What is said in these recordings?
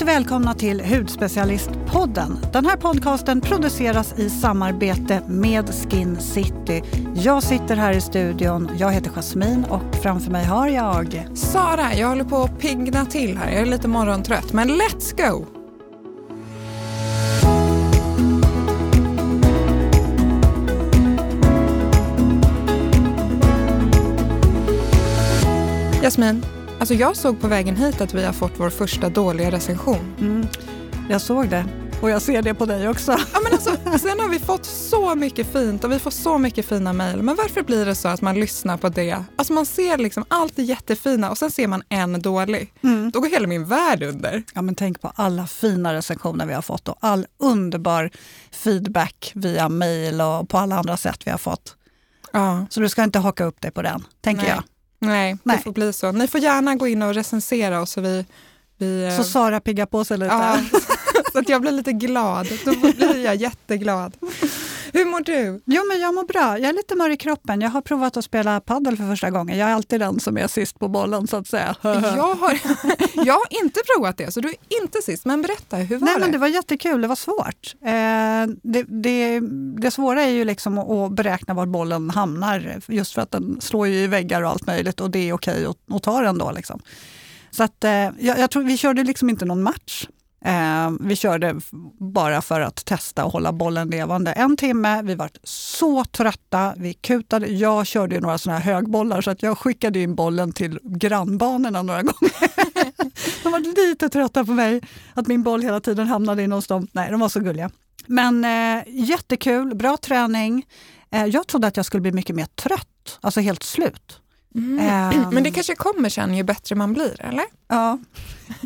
Varmt välkomna till Hudspecialistpodden. Den här podcasten produceras i samarbete med Skin City. Jag sitter här i studion. Jag heter Jasmin och framför mig har jag... Sara, jag håller på att pigna till här. Jag är lite morgontrött, men let's go! Jasmin, alltså jag såg på vägen hit att vi har fått vår första dåliga recension. Mm, jag såg det och jag ser det på dig också. Ja, men alltså, sen har vi fått så mycket fint och vi får så mycket fina mejl. Men varför blir det så att man lyssnar på det? Alltså man ser liksom allt det jättefina och sen ser man en dålig. Mm. Då går hela min värld under. Ja, men tänk på alla fina recensioner vi har fått och all underbar feedback via mejl och på alla andra sätt vi har fått. Ja. Så du ska inte haka upp dig på den, tänker Nej. jag. Nej, Nej, det får bli så. Ni får gärna gå in och recensera oss. Så, vi, vi, så Sara piggar på sig lite. Ja, så att jag blir lite glad. Då blir jag jätteglad. Hur mår du? Jo, men jag mår bra. Jag är lite mör i kroppen. Jag har provat att spela paddel för första gången. Jag är alltid den som är sist på bollen så att säga. Jag har, jag har inte provat det, så du är inte sist. Men berätta, hur var Nej, det? Men det var jättekul, det var svårt. Eh, det, det, det svåra är ju liksom att beräkna var bollen hamnar, just för att den slår ju i väggar och allt möjligt och det är okej att, att ta den då. Liksom. Så att, eh, jag, jag tror vi körde liksom inte någon match. Eh, vi körde bara för att testa och hålla bollen levande. En timme, vi var så trötta, vi kutade. Jag körde ju några såna här högbollar så att jag skickade in bollen till grannbanorna några gånger. de var lite trötta på mig, att min boll hela tiden hamnade in hos dem. Nej, de var så gulliga. Men eh, jättekul, bra träning. Eh, jag trodde att jag skulle bli mycket mer trött, alltså helt slut. Mm. Um, Men det kanske kommer sen ju bättre man blir, eller? Ja.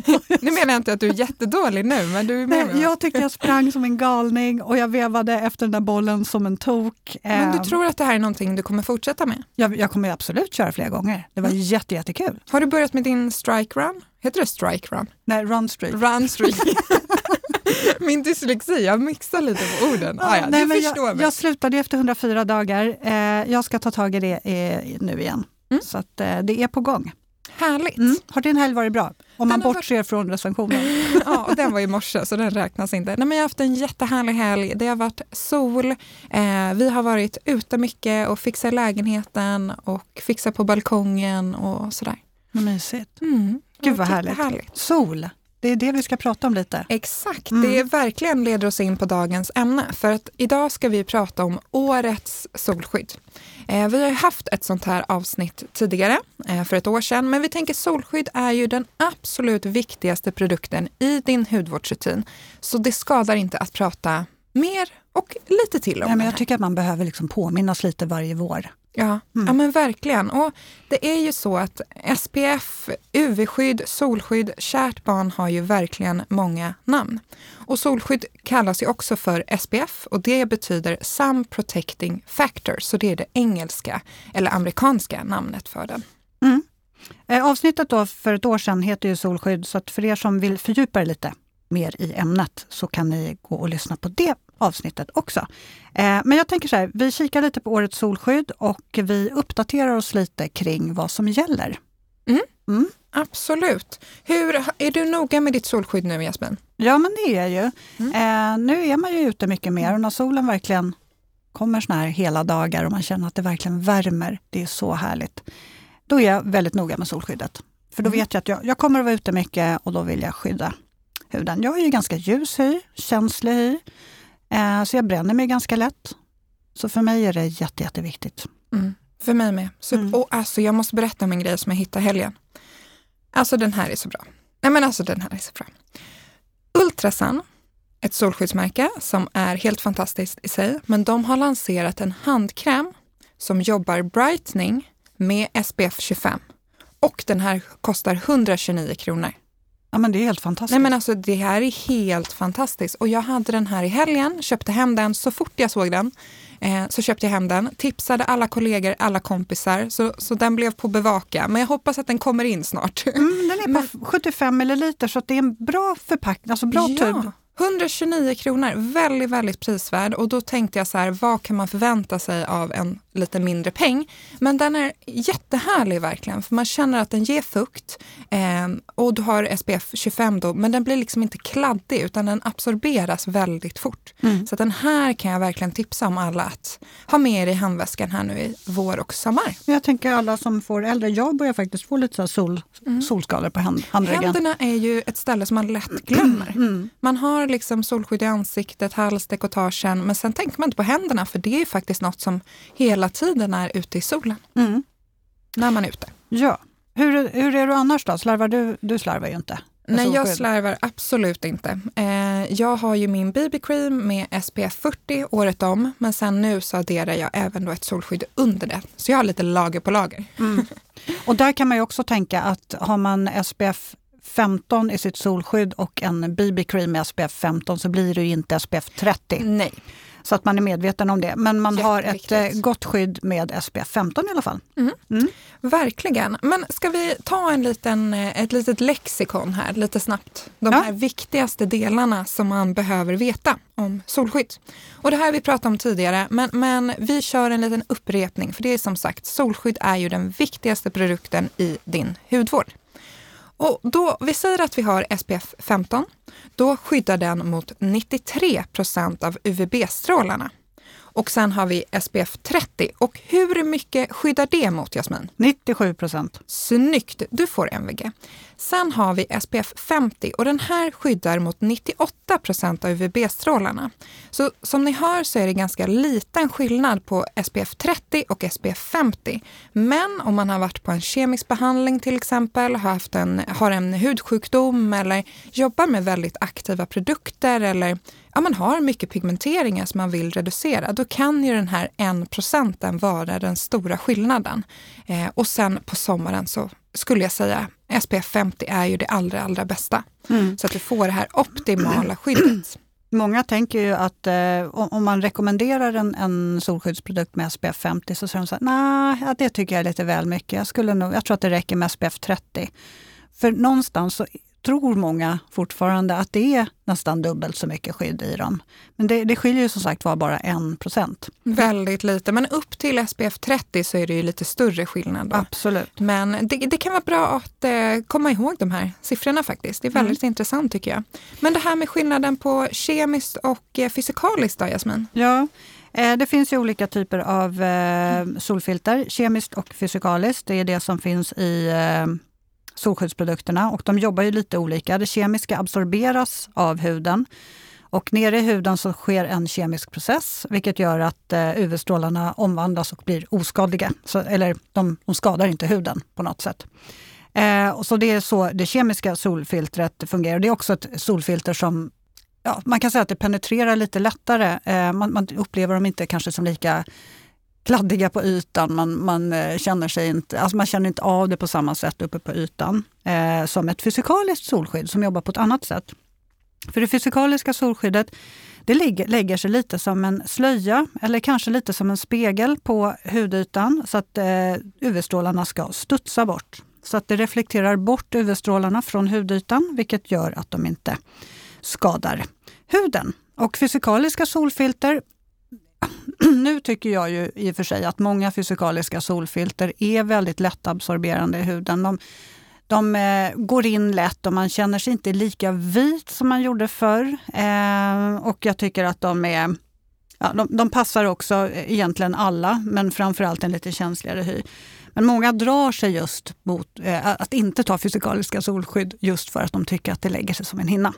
nu menar jag inte att du är jättedålig nu, men du är med Nej, Jag tyckte jag sprang som en galning och jag vevade efter den där bollen som en tok. Men du tror att det här är någonting du kommer fortsätta med? Jag, jag kommer absolut köra flera gånger. Det var mm. jätte, jättekul. Har du börjat med din strike run? Heter det strike run? Nej, run streak. Run streak. Min dyslexi, jag mixar lite på orden. Ah, ja, Nej, jag, jag, slutade efter 104 dagar. Eh, jag ska ta tag i det eh, nu igen. Mm. Så att, eh, det är på gång. Härligt. Mm. Har din helg varit bra? Om man bortser varit... från recensionen. ja, den var i morse så den räknas inte. Nej, men jag har haft en jättehärlig helg. Det har varit sol. Eh, vi har varit ute mycket och fixat lägenheten och fixat på balkongen och sådär. Vad mysigt. Mm. Gud vad härligt. härligt. Sol. Det är det vi ska prata om lite. Exakt, mm. det verkligen leder oss in på dagens ämne. För att idag ska vi prata om årets solskydd. Eh, vi har haft ett sånt här avsnitt tidigare, eh, för ett år sedan, men vi tänker solskydd är ju den absolut viktigaste produkten i din hudvårdsrutin. Så det skadar inte att prata mer och lite till om Nej, men Jag tycker att man behöver liksom påminnas lite varje vår. Ja, mm. ja men verkligen. Och det är ju så att SPF, UV-skydd, solskydd, kärt barn har ju verkligen många namn. Och solskydd kallas ju också för SPF och det betyder Sun Protecting Factor, så det är det engelska eller amerikanska namnet för den. Mm. Eh, avsnittet då för ett år sedan heter ju Solskydd, så för er som vill fördjupa er lite mer i ämnet så kan ni gå och lyssna på det avsnittet också. Eh, men jag tänker så här, vi kikar lite på årets solskydd och vi uppdaterar oss lite kring vad som gäller. Mm. Mm. Absolut. Hur, är du noga med ditt solskydd nu Jasmin? Ja men det är jag ju. Mm. Eh, nu är man ju ute mycket mer och när solen verkligen kommer såna här hela dagar och man känner att det verkligen värmer, det är så härligt. Då är jag väldigt noga med solskyddet. För då mm. vet jag att jag, jag kommer att vara ute mycket och då vill jag skydda huden. Jag har ju ganska ljus hy, känslig hy. Eh, så jag bränner mig ganska lätt. Så för mig är det jätte, jätteviktigt. Mm. För mig med. Så, mm. och alltså, jag måste berätta om en grej som jag hittade helgen. Alltså den här är så bra. Nej men alltså den här är så bra. Ultrasun, ett solskyddsmärke som är helt fantastiskt i sig, men de har lanserat en handkräm som jobbar brightening med SPF 25. Och den här kostar 129 kronor. Ja, men det är helt fantastiskt. Nej, men alltså, det här är helt fantastiskt. Och jag hade den här i helgen, köpte hem den så fort jag såg den. Eh, så köpte jag hem den, tipsade alla kollegor, alla kompisar, så, så den blev på bevaka. Men jag hoppas att den kommer in snart. Mm, den är på men, 75 milliliter så det är en bra förpackning, alltså bra ja. tub. 129 kronor, väldigt, väldigt prisvärd och då tänkte jag så här, vad kan man förvänta sig av en lite mindre peng? Men den är jättehärlig verkligen, för man känner att den ger fukt eh, och du har SPF 25 då, men den blir liksom inte kladdig utan den absorberas väldigt fort. Mm. Så den här kan jag verkligen tipsa om alla att ha med er i handväskan här nu i vår och sommar. Jag tänker alla som får äldre, jag börjar faktiskt få lite så sol, mm. solskador på hand, handryggen. Händerna är ju ett ställe som man lätt glömmer. Mm. Man har liksom solskydd i ansiktet, halsdekotagen, men sen tänker man inte på händerna för det är ju faktiskt något som hela tiden är ute i solen. Mm. När man är ute. Ja. Hur, hur är du annars då? Slarvar du? Du slarvar ju inte. Nej, jag slarvar absolut inte. Eh, jag har ju min BB-cream med SPF 40 året om, men sen nu så adderar jag även då ett solskydd under det. Så jag har lite lager på lager. Mm. Och där kan man ju också tänka att har man SPF 15 i sitt solskydd och en BB-cream med SPF 15 så blir det ju inte SPF 30. Nej. Så att man är medveten om det. Men man har ett eh, gott skydd med SPF 15 i alla fall. Mm. Mm. Verkligen. Men ska vi ta en liten, eh, ett litet lexikon här lite snabbt. De ja. här viktigaste delarna som man behöver veta om solskydd. Och det här har vi pratat om tidigare, men, men vi kör en liten upprepning. För det är som sagt, solskydd är ju den viktigaste produkten i din hudvård. Och då, vi säger att vi har SPF 15. Då skyddar den mot 93 procent av UVB-strålarna. Och sen har vi SPF 30. Och hur mycket skyddar det mot, Jasmin? 97 procent. Snyggt! Du får MVG. Sen har vi SPF 50 och den här skyddar mot 98 procent av UVB-strålarna. Så som ni hör så är det ganska liten skillnad på SPF 30 och SPF 50. Men om man har varit på en kemisk behandling till exempel, har, haft en, har en hudsjukdom eller jobbar med väldigt aktiva produkter eller ja, man har mycket pigmenteringar som man vill reducera, då kan ju den här 1 procenten vara den stora skillnaden. Eh, och sen på sommaren så skulle jag säga SPF 50 är ju det allra, allra bästa. Mm. Så att du får det här optimala skyddet. Många tänker ju att eh, om man rekommenderar en, en solskyddsprodukt med SPF 50 så säger de så här, nej, det tycker jag är lite väl mycket. Jag, skulle nog, jag tror att det räcker med SPF 30. För någonstans så tror många fortfarande att det är nästan dubbelt så mycket skydd i dem. Men det, det skiljer ju som sagt var bara en procent. Väldigt lite, men upp till SPF 30 så är det ju lite större skillnad. Då. Absolut. Men det, det, kan vara bra att eh, komma ihåg de här siffrorna faktiskt. Det är väldigt mm. intressant tycker jag. Men det här med skillnaden på kemiskt och eh, fysikaliskt då, Jasmin? Ja, eh, det finns ju olika typer av eh, solfilter, kemiskt och fysikaliskt. Det är det som finns i eh, solskyddsprodukterna och de jobbar ju lite olika. Det kemiska absorberas av huden och nere i huden så sker en kemisk process vilket gör att eh, UV-strålarna omvandlas och blir oskadliga. Så, eller de, de skadar inte huden på något sätt. Eh, och så det är så det kemiska solfiltret fungerar. Det är också ett solfilter som ja, man kan säga att det penetrerar lite lättare. Eh, man, man upplever dem inte kanske som lika kladdiga på ytan. Man, man, eh, känner sig inte, alltså man känner inte av det på samma sätt uppe på ytan eh, som ett fysikaliskt solskydd som jobbar på ett annat sätt. För det fysikaliska solskyddet det ligger, lägger sig lite som en slöja eller kanske lite som en spegel på hudytan så att eh, UV-strålarna ska studsa bort. Så att det reflekterar bort UV-strålarna från hudytan vilket gör att de inte skadar huden. Och fysikaliska solfilter nu tycker jag ju i och för sig att många fysikaliska solfilter är väldigt lättabsorberande i huden. De, de eh, går in lätt och man känner sig inte lika vit som man gjorde förr. Eh, och jag tycker att de är ja, de, de, passar också egentligen alla, men framförallt en lite känsligare hy. Men många drar sig just mot eh, att inte ta fysikaliska solskydd just för att de tycker att det lägger sig som en hinna.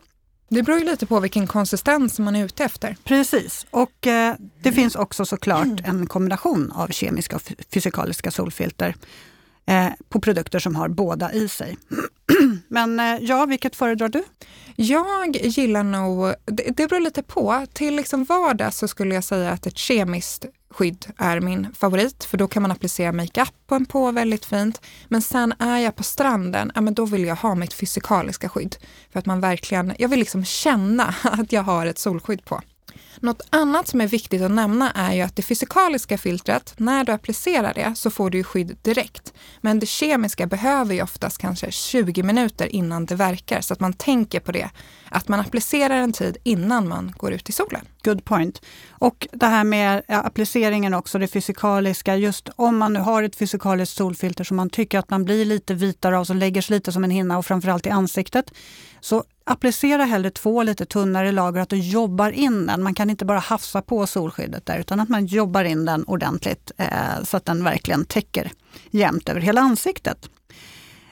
Det beror ju lite på vilken konsistens man är ute efter. Precis, och eh, det finns också såklart en kombination av kemiska och fysikaliska solfilter eh, på produkter som har båda i sig. Men eh, ja, vilket föredrar du? Jag gillar nog, det, det beror lite på. Till liksom vardag så skulle jag säga att ett kemiskt skydd är min favorit, för då kan man applicera makeupen på väldigt fint. Men sen är jag på stranden, ja men då vill jag ha mitt fysikaliska skydd. För att man verkligen, jag vill liksom känna att jag har ett solskydd på. Något annat som är viktigt att nämna är ju att det fysikaliska filtret, när du applicerar det så får du skydd direkt. Men det kemiska behöver ju oftast kanske 20 minuter innan det verkar så att man tänker på det. Att man applicerar en tid innan man går ut i solen. Good point. Och det här med appliceringen också, det fysikaliska. Just om man nu har ett fysikaliskt solfilter som man tycker att man blir lite vitare av, som lägger sig lite som en hinna och framförallt i ansiktet. Så applicera hellre två lite tunnare lager, att du jobbar in den. Man kan inte bara hafsa på solskyddet där, utan att man jobbar in den ordentligt eh, så att den verkligen täcker jämnt över hela ansiktet.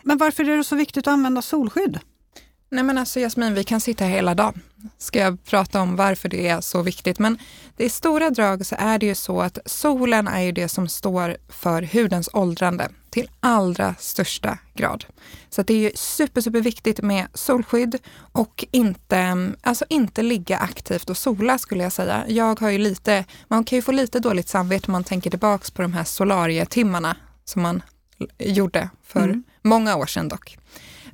Men varför är det så viktigt att använda solskydd? Nej men alltså Jasmin, vi kan sitta här hela dagen. Ska jag prata om varför det är så viktigt. Men i stora drag så är det ju så att solen är ju det som står för hudens åldrande till allra största grad. Så det är ju super, super viktigt med solskydd och inte, alltså inte ligga aktivt och sola skulle jag säga. Jag har ju lite, man kan ju få lite dåligt samvete om man tänker tillbaks på de här solarietimmarna som man gjorde för mm. många år sedan dock.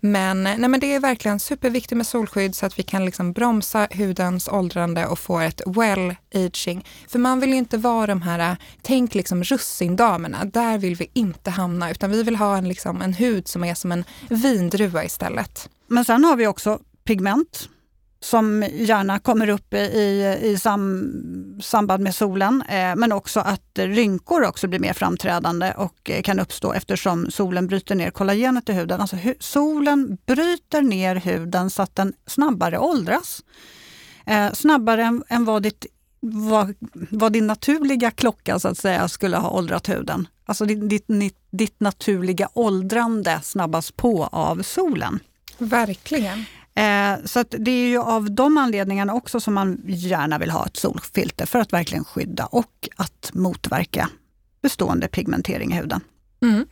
Men, nej, men det är verkligen superviktigt med solskydd så att vi kan liksom bromsa hudens åldrande och få ett well aging. För man vill ju inte vara de här, tänk liksom russindamerna, där vill vi inte hamna utan vi vill ha en, liksom, en hud som är som en vindruva istället. Men sen har vi också pigment som gärna kommer upp i, i sam, samband med solen. Eh, men också att rynkor också blir mer framträdande och eh, kan uppstå eftersom solen bryter ner kollagenet i huden. Alltså hu solen bryter ner huden så att den snabbare åldras. Eh, snabbare än, än vad, ditt, vad, vad, din naturliga klocka så att säga skulle ha åldrat huden. Alltså ditt, ditt, ditt naturliga åldrande snabbas på av solen. Verkligen. Eh, så det är ju av de anledningarna också som man gärna vill ha ett solfilter för att verkligen skydda och att motverka bestående pigmentering i huden. Mm.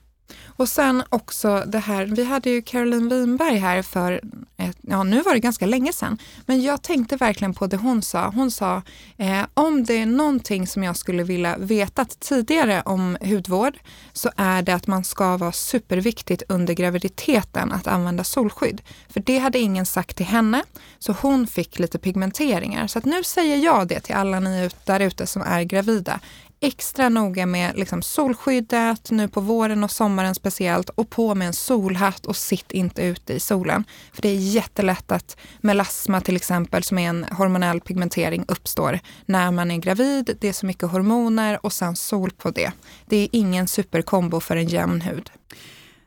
Och sen också det här, vi hade ju Caroline Winberg här för, ett, ja nu var det ganska länge sedan, men jag tänkte verkligen på det hon sa. Hon sa, eh, om det är någonting som jag skulle vilja veta tidigare om hudvård så är det att man ska vara superviktigt under graviditeten att använda solskydd. För det hade ingen sagt till henne, så hon fick lite pigmenteringar. Så att nu säger jag det till alla ni där ute som är gravida extra noga med liksom solskyddet nu på våren och sommaren speciellt och på med en solhatt och sitt inte ute i solen. För det är jättelätt att melasma till exempel, som är en hormonell pigmentering, uppstår när man är gravid. Det är så mycket hormoner och sen sol på det. Det är ingen superkombo för en jämn hud.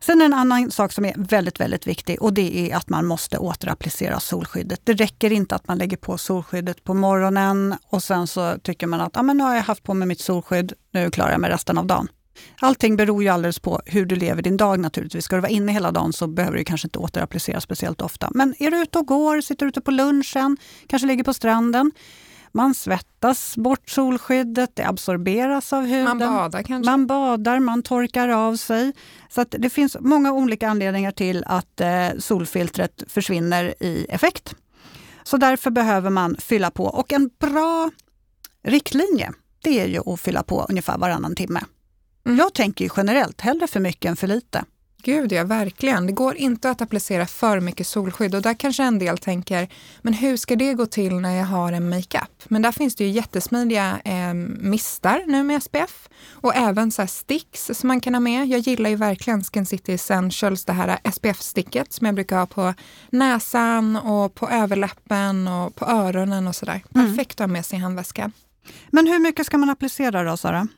Sen en annan sak som är väldigt, väldigt viktig och det är att man måste återapplicera solskyddet. Det räcker inte att man lägger på solskyddet på morgonen och sen så tycker man att ah, men nu har jag haft på mig mitt solskydd, nu klarar jag mig resten av dagen. Allting beror ju alldeles på hur du lever din dag naturligtvis. Ska du vara inne hela dagen så behöver du kanske inte återapplicera speciellt ofta. Men är du ute och går, sitter ute på lunchen, kanske ligger på stranden, man svettas bort solskyddet, det absorberas av huden. Man badar kanske? Man badar, man torkar av sig. Så det finns många olika anledningar till att eh, solfiltret försvinner i effekt. Så därför behöver man fylla på. Och en bra riktlinje, det är ju att fylla på ungefär varannan timme. Mm. Jag tänker generellt hellre för mycket än för lite. Gud ja, verkligen. Det går inte att applicera för mycket solskydd och där kanske en del tänker, men hur ska det gå till när jag har en makeup? Men där finns det ju jättesmidiga eh, mistar nu med SPF och även så sticks som man kan ha med. Jag gillar ju verkligen Skin City Essentials, det här SPF-sticket som jag brukar ha på näsan och på överläppen och på öronen och sådär. Mm. Perfekt att ha med sig i handväskan. Men hur mycket ska man applicera då, Sara?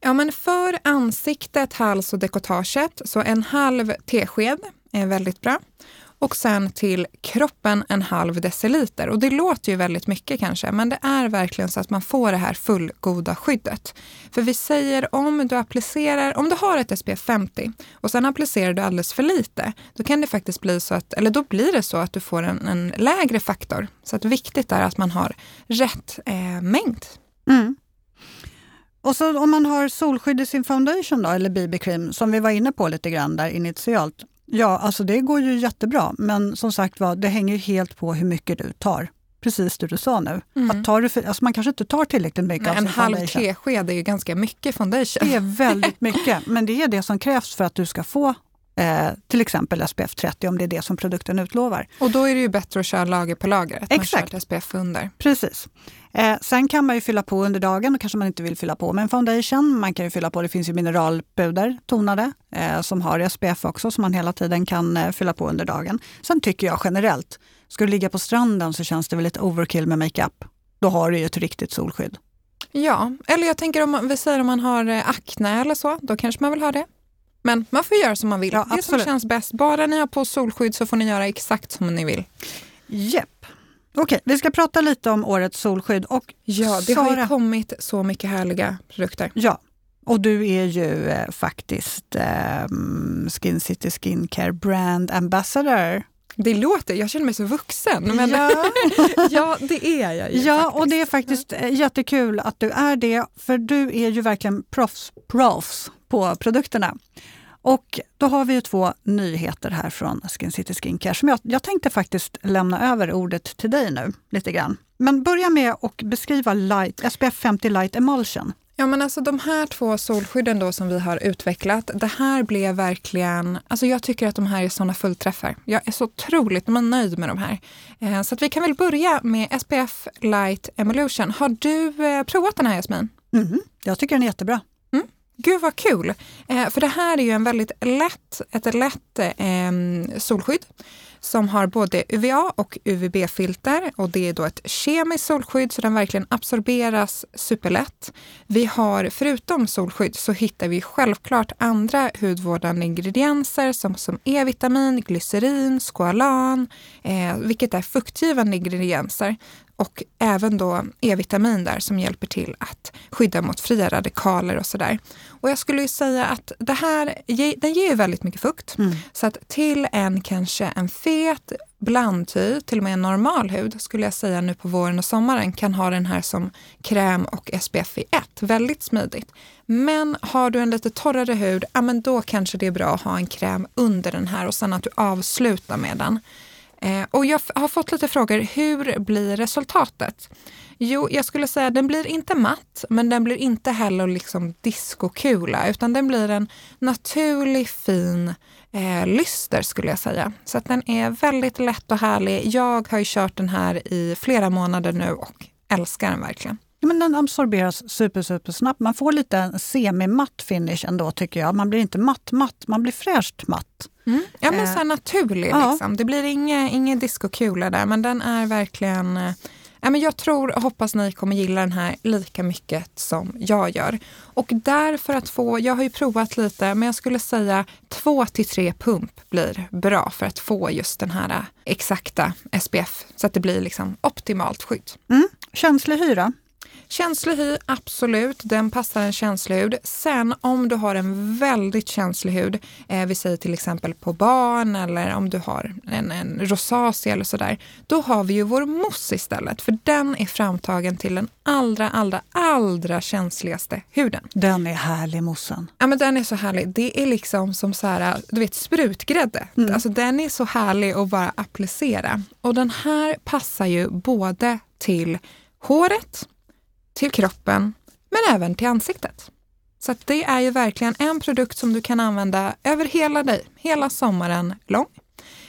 Ja, men för ansiktet, hals och dekotaget så en halv tesked är väldigt bra. Och sen till kroppen en halv deciliter. Och det låter ju väldigt mycket kanske, men det är verkligen så att man får det här fullgoda skyddet. För vi säger om du applicerar, om du har ett SPF 50 och sen applicerar du alldeles för lite, då kan det faktiskt bli så att, eller då blir det så att du får en, en lägre faktor. Så att viktigt är att man har rätt eh, mängd. Mm. Och så om man har solskydd i sin foundation då, eller BB-cream, som vi var inne på lite grann där initialt. Ja, alltså det går ju jättebra, men som sagt var, det hänger helt på hur mycket du tar. Precis det du sa nu. Mm. Att tar du för, alltså man kanske inte tar tillräckligt mycket Nej, av En halv tesked är ju ganska mycket foundation. Det är väldigt mycket, men det är det som krävs för att du ska få Eh, till exempel SPF 30 om det är det som produkten utlovar. Och då är det ju bättre att köra lager på lager, att Exakt. man kör ett SPF under. Precis. Eh, sen kan man ju fylla på under dagen, och kanske man inte vill fylla på med en foundation. Man kan ju fylla på, det finns ju mineralpuder, tonade, eh, som har SPF också, som man hela tiden kan eh, fylla på under dagen. Sen tycker jag generellt, ska du ligga på stranden så känns det väl lite overkill med makeup. Då har du ju ett riktigt solskydd. Ja, eller jag tänker om man, vi säger om man har eh, akne eller så, då kanske man vill ha det. Men man får göra som man vill. Ja, det som absolut. känns bäst. Bara ni har på solskydd så får ni göra exakt som ni vill. Jepp. Okej, vi ska prata lite om årets solskydd. Och Ja, det har Sara- ju kommit så mycket härliga produkter. Ja, och du är ju eh, faktiskt eh, Skin City Skincare Brand Ambassador. Det låter, jag känner mig så vuxen. Men ja. Ja, det är jag ju ja faktiskt. och det är faktiskt eh, jättekul att du är det, för du är ju verkligen proffs, proffs på produkterna. Och då har vi ju två nyheter här från Skin City Skincare som jag, jag tänkte faktiskt lämna över ordet till dig nu lite grann. Men börja med att beskriva light, SPF 50 Light Emulsion. Ja men alltså de här två solskydden då som vi har utvecklat, det här blev verkligen, alltså jag tycker att de här är sådana fullträffar. Jag är så otroligt nöjd med de här. Eh, så att vi kan väl börja med SPF Light Emulsion. Har du eh, provat den här Jasmin? Mhm, jag tycker den är jättebra. Gud vad kul! Eh, för det här är ju en väldigt lätt, ett lätt solskydd som har både UVA och UVB-filter och det är då ett kemiskt solskydd så den verkligen absorberas superlätt. Vi har förutom solskydd så hittar vi självklart andra hudvårdande ingredienser som, som E-vitamin, glycerin, skoalan, eh, vilket är fuktgivande ingredienser och även då E-vitamin där som hjälper till att skydda mot fria radikaler och sådär. Och jag skulle ju säga att det här, den ger ju väldigt mycket fukt. Så att till en kanske en fet blandhy, till och med en normal hud, skulle jag säga nu på våren och sommaren, kan ha den här som kräm och SPF i ett. Väldigt smidigt. Men har du en lite torrare hud, ja men då kanske det är bra att ha en kräm under den här och sen att du avslutar med den. Eh, och jag har fått lite frågor, hur blir resultatet? Jo, jag skulle säga den blir inte matt, men den blir inte heller liksom diskokula, utan den blir en naturlig fin eh, lyster skulle jag säga. Så att den är väldigt lätt och härlig. Jag har ju kört den här i flera månader nu och älskar den verkligen. Ja, men den absorberas super, super snabbt. Man får lite en semi-matt finish ändå tycker jag. Man blir inte matt, matt, man blir fräscht matt. Ja, men Eh, så här naturlig. ja. Liksom. Det blir inget inge diskokula där, men den är verkligen... eh, Ja, men jag tror och hoppas ni kommer gilla den här lika mycket som jag gör. Och därför att få, jag har ju provat lite, men jag skulle säga två till tre pump blir bra för att få just den här eh, exakta SPF, så att det blir liksom optimalt skydd. Mm. Känslig hyra. Känslig hy, absolut. Den passar en känslig hud. Sen om du har en väldigt känslig hud, eh, vi säger till exempel på barn eller om du har en, en rosacea eller sådär, då har vi ju vår mousse istället. För den är framtagen till den allra, allra, allra känsligaste huden. Den är härlig mossen. Ja, men den är så härlig. Det är liksom som så här, du vet, sprutgrädde. Alltså, den är så härlig att bara applicera. Och den här passar ju både till håret, till kroppen, men även till ansiktet. Så att det är ju verkligen en produkt som du kan använda över hela dig, hela sommaren lång.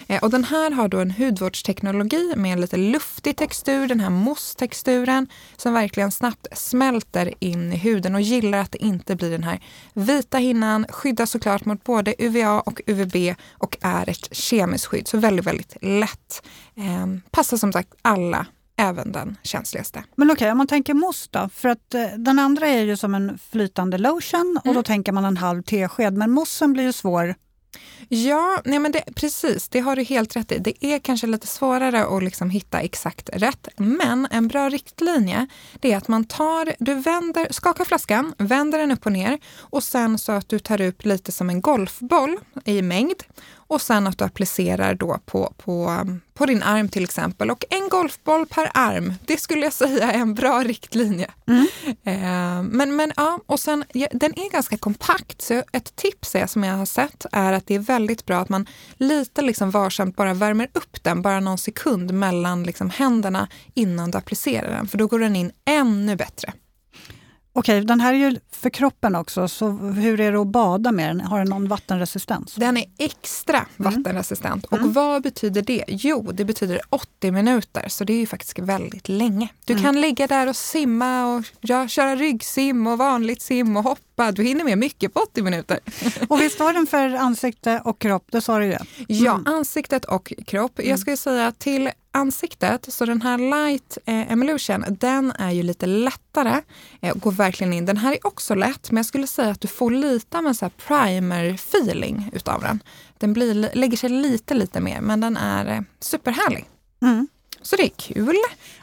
Eh, och den här har då en hudvårdsteknologi med en lite luftig textur, den här mousse-texturen som verkligen snabbt smälter in i huden och gillar att det inte blir den här vita hinnan, skyddar såklart mot både UVA och UVB och är ett kemiskt skydd, så väldigt, väldigt lätt. Eh, passar som sagt alla, även den känsligaste. Men okej, om man tänker mousse då? För att eh, den andra är ju som en flytande lotion och då tänker man en halv tesked. Men moussen blir ju svår. Ja, nej men det, precis. Det har du helt rätt i. Det är kanske lite svårare att liksom hitta exakt rätt. Men en bra riktlinje det är att man tar, du vänder, skakar flaskan, vänder den upp och ner och sen så att du tar upp lite som en golfboll i mängd och sen att du applicerar då på, på, på din arm till exempel. Och en golfboll per arm, det skulle jag säga är en bra riktlinje. Eh, men, men ja, och sen, ja, den är ganska kompakt, så ett tips är, som jag har sett är att det är väldigt bra att man lite liksom varsamt bara värmer upp den, bara någon sekund mellan liksom händerna innan du applicerar den, för då går den in ännu bättre. Okej, den här är ju för kroppen också, så hur är det att bada med den? Har den någon vattenresistens? Den är extra Mm. vattenresistent. Och vad betyder det? Jo, det betyder 80 minuter, så det är ju faktiskt väldigt länge. Du Mm. kan ligga där och simma och ja, köra ryggsim och vanligt sim och hoppa. Du hinner med mycket på 80 minuter. Och visst har den för ansikte och kropp, det sa du ju. Ja, ansiktet och kropp. Jag skulle säga till ansiktet, så den här light eh, emulsion, den är ju lite lättare. Eh, går verkligen in. Den här är också lätt, men jag skulle säga att du får lite av en så primer feeling utav den. Den blir, lägger sig lite, lite mer, men den är eh, superhärlig. Mm. Så det är kul.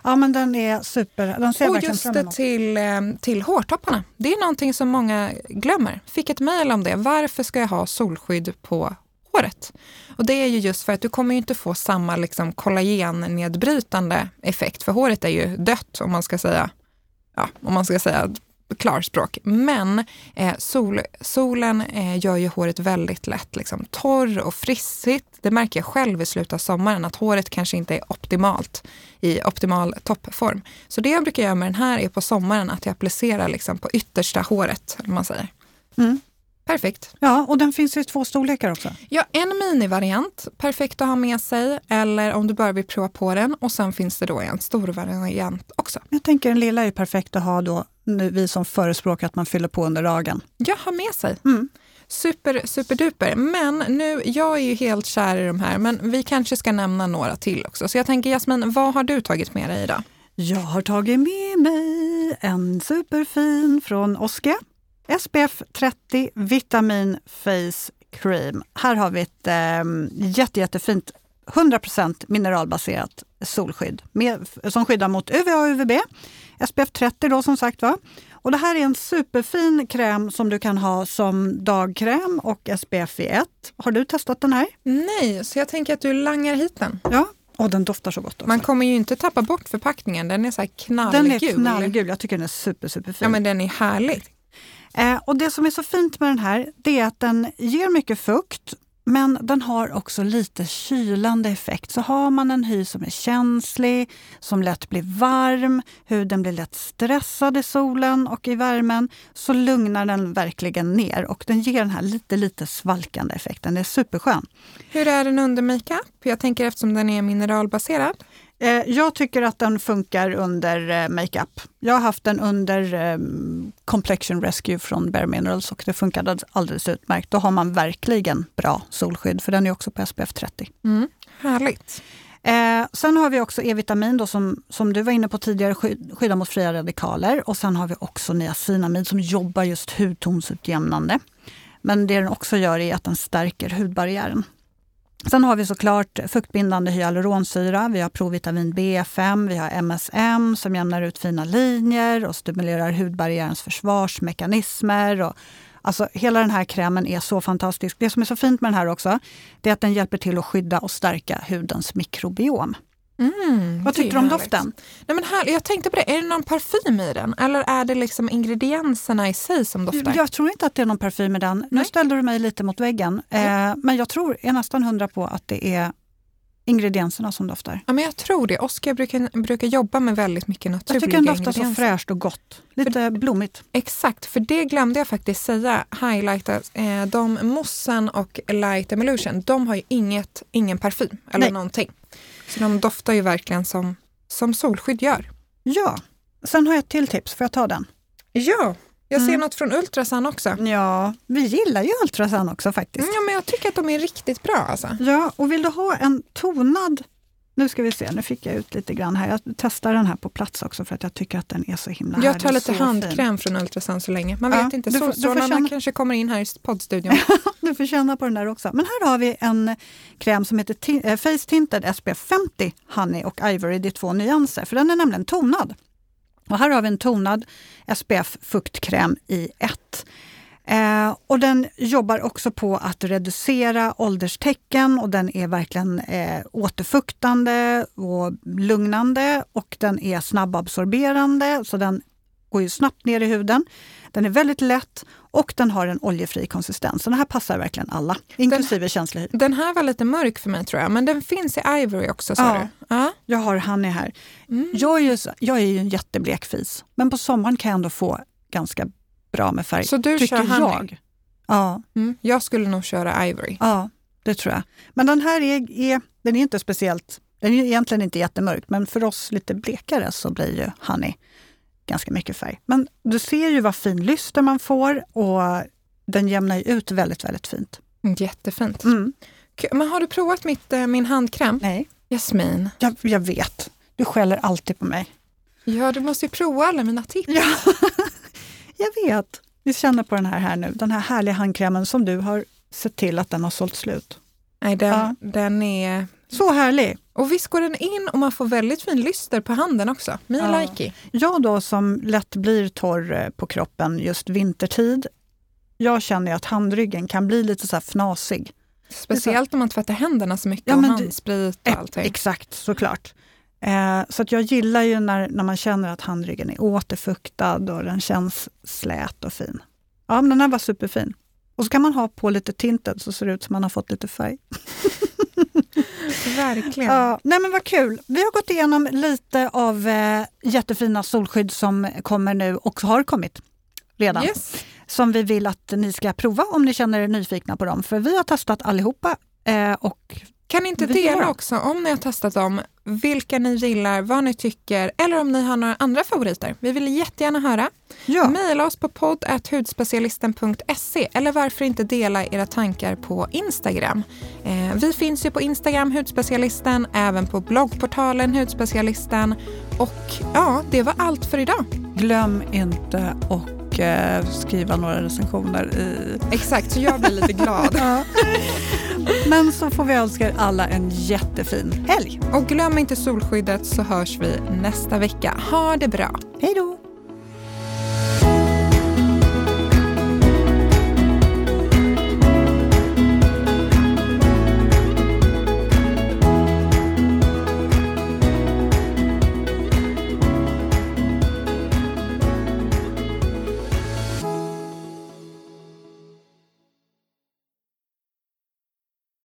Ja, men den är super. Den ser Och just det till, eh, till hårtopparna. Det är någonting som många glömmer. Fick ett mejl om det. Varför ska jag ha solskydd på håret? Och det är ju just för att du kommer ju inte få samma liksom, kollagennedbrytande effekt. För håret är ju dött om man ska säga, ja, om man ska säga klarspråk. Men eh, sol, solen eh, gör ju håret väldigt lätt liksom, torr och frissigt. Det märker jag själv i slutet av sommaren att håret kanske inte är optimalt i optimal toppform. Så det jag brukar göra med den här är på sommaren att jag applicerar liksom, på yttersta håret. Om man säger. Mm. Perfekt. Ja, och den finns i två storlekar också. Ja, en minivariant, perfekt att ha med sig. Eller om du bara vill prova på den. Och sen finns det då en stor variant också. Jag tänker den lilla är perfekt att ha då, nu, vi som förespråkar att man fyller på under dagen. Ja, ha med sig. Mm. Super, superduper. Men nu, jag är ju helt kär i de här, men vi kanske ska nämna några till också. Så jag tänker Jasmin, vad har du tagit med dig idag? Jag har tagit med mig en superfin från Oske. SPF 30 Vitamin Face Cream. Här har vi ett eh, jätte, jättefint 100% mineralbaserat solskydd med, som skyddar mot UVA och UVB. SPF 30 då som sagt var. Och det här är en superfin kräm som du kan ha som dagkräm och SPF i ett. Har du testat den här? Nej, så jag tänker att du langar hit den. Ja. Och den doftar så gott också. Man kommer ju inte tappa bort förpackningen, den är så här knallgul. den är knallgul, jag tycker den är super, superfin. Ja, men den är härlig. Eh, och det som är så fint med den här, det är att den ger mycket fukt, men den har också lite kylande effekt. Så har man en hy som är känslig, som lätt blir varm, huden blir lätt stressad i solen och i värmen, så lugnar den verkligen ner och den ger den här lite, lite svalkande effekten. Det är superskön. Hur är den under makeup? Jag tänker eftersom den är mineralbaserad. Eh, jag tycker att den funkar under eh, makeup. Jag har haft den under eh, Complexion Rescue från Bare Minerals och det funkade alldeles utmärkt. Då har man verkligen bra solskydd för den är också på SPF 30. Mm, härligt. Eh, sen har vi också E-vitamin då, som, som du var inne på tidigare, sky- skyddar mot fria radikaler. Och sen har vi också niacinamid som jobbar just hudtonsutjämnande. Men det den också gör är att den stärker hudbarriären. Sen har vi såklart fuktbindande hyaluronsyra, vi har provitamin B5, vi har MSM som jämnar ut fina linjer och stimulerar hudbarriärens försvarsmekanismer. Och, alltså, hela den här krämen är så fantastisk. Det som är så fint med den här också, det är att den hjälper till att skydda och stärka hudens mikrobiom. Mm, Vad tycker du om doften? Nej, men här, jag tänkte på det, är det någon parfym i den? Eller är det liksom ingredienserna i sig som doftar? Jag tror inte att det är någon parfym i den. Nu Nej. ställde du mig lite mot väggen. Eh, men jag tror, är nästan hundra på att det är ingredienserna som doftar. Ja, men jag tror det. Oskar brukar, brukar jobba med väldigt mycket naturliga Jag tycker den doftar så fräscht och gott. Lite blommigt. Exakt, för det glömde jag faktiskt säga. Highlighta, eh, de Mossen och Light Emulsion, de har ju inget, ingen parfym eller Nej. någonting. Så de doftar ju verkligen som, som solskydd gör. Ja. Sen har jag ett till tips. Får jag ta den? Ja, jag ser Mm. något från Ultrasan också. Ja, vi gillar ju Ultrasan också faktiskt. Mm, Ja, men jag tycker att de är riktigt bra alltså. Ja, och vill du ha en tonad... Nu ska vi se, nu fick jag ut lite grann här. Jag testar den här på plats också för att jag tycker att den är så himla Jag tar härlig, lite handkräm från Ultrasan så länge. Man Ja, vet inte, solstrålarna känna- kanske kommer in här i poddstudion. Du får känna på den där också. Men här har vi en kräm som heter Ti- eh, Face Tinted SPF 50 Honey och Ivory. Det är två nyanser, för den är nämligen tonad. Och här har vi en tonad SPF fuktkräm i ett. Eh, och den jobbar också på att reducera ålderstecken och den är verkligen eh, återfuktande och lugnande och den är snabbabsorberande så den går ju snabbt ner i huden. Den är väldigt lätt och den har en oljefri konsistens. Så den här passar verkligen alla, inklusive känslig hy. Den här var lite mörk för mig tror jag, men den finns i Ivory också sa Ja. du? Ja. Jag har Honey här. Mm. Jag är, ju, jag är ju en jätteblek fis, men på sommaren kan jag ändå få ganska bra med färg. Så du tycker kör honey? jag. Ja, Mm. Jag skulle nog köra Ivory. ja, det tror jag. Men den här är, är, den är inte speciellt, den är egentligen inte jättemörk, men för oss lite blekare så blir ju honey ganska mycket färg. Men du ser ju vad fin lyster man får och den jämnar ju ut väldigt, väldigt fint. Mm, Jättefint. Mm. Men har du provat mitt, eh, min handkräm? Nej, Jasmin. jag, jag vet. Du skäller alltid på mig. Ja, du måste ju prova alla mina tips. Ja, jag vet. Vi känner på den här, här nu. Den här härliga handkrämen som du har sett till att den har sålt slut. Nej, den, Ja. den är... Så härlig! Och visst går den in och man får väldigt fin lyster på handen också. Me Ja. likey. Jag då som lätt blir torr eh, på kroppen just vintertid, jag känner att handryggen kan bli lite så här fnasig. Speciellt om man tvättar händerna så mycket Ja, och handsprit och allting. Exakt, såklart. Eh, så att jag gillar ju när, när man känner att handryggen är återfuktad och den känns slät och fin. Ja, men den här var superfin. Och så kan man ha på lite tinted så ser det ut som man har fått lite färg. Verkligen. Ja, nej men vad kul. Vi har gått igenom lite av eh, jättefina solskydd som kommer nu och har kommit redan. Yes. Som vi vill att ni ska prova om ni känner er nyfikna på dem. För vi har testat allihopa eh, och Kan inte dela också, om ni har testat dem, vilka ni gillar, vad ni tycker eller om ni har några andra favoriter. Vi vill jättegärna höra. ja, Maila oss på podd.hudspecialisten.se eller varför inte dela era tankar på Instagram. Eh, vi finns ju på Instagram, Hudspecialisten, även på bloggportalen Hudspecialisten. Och ja, det var allt för idag. glöm inte och eh, skriva några recensioner i... Exakt, så jag blir lite glad. Men så får vi önska er alla en jättefin helg. Och glöm inte solskyddet så hörs vi nästa vecka. Ha det bra! Hej då!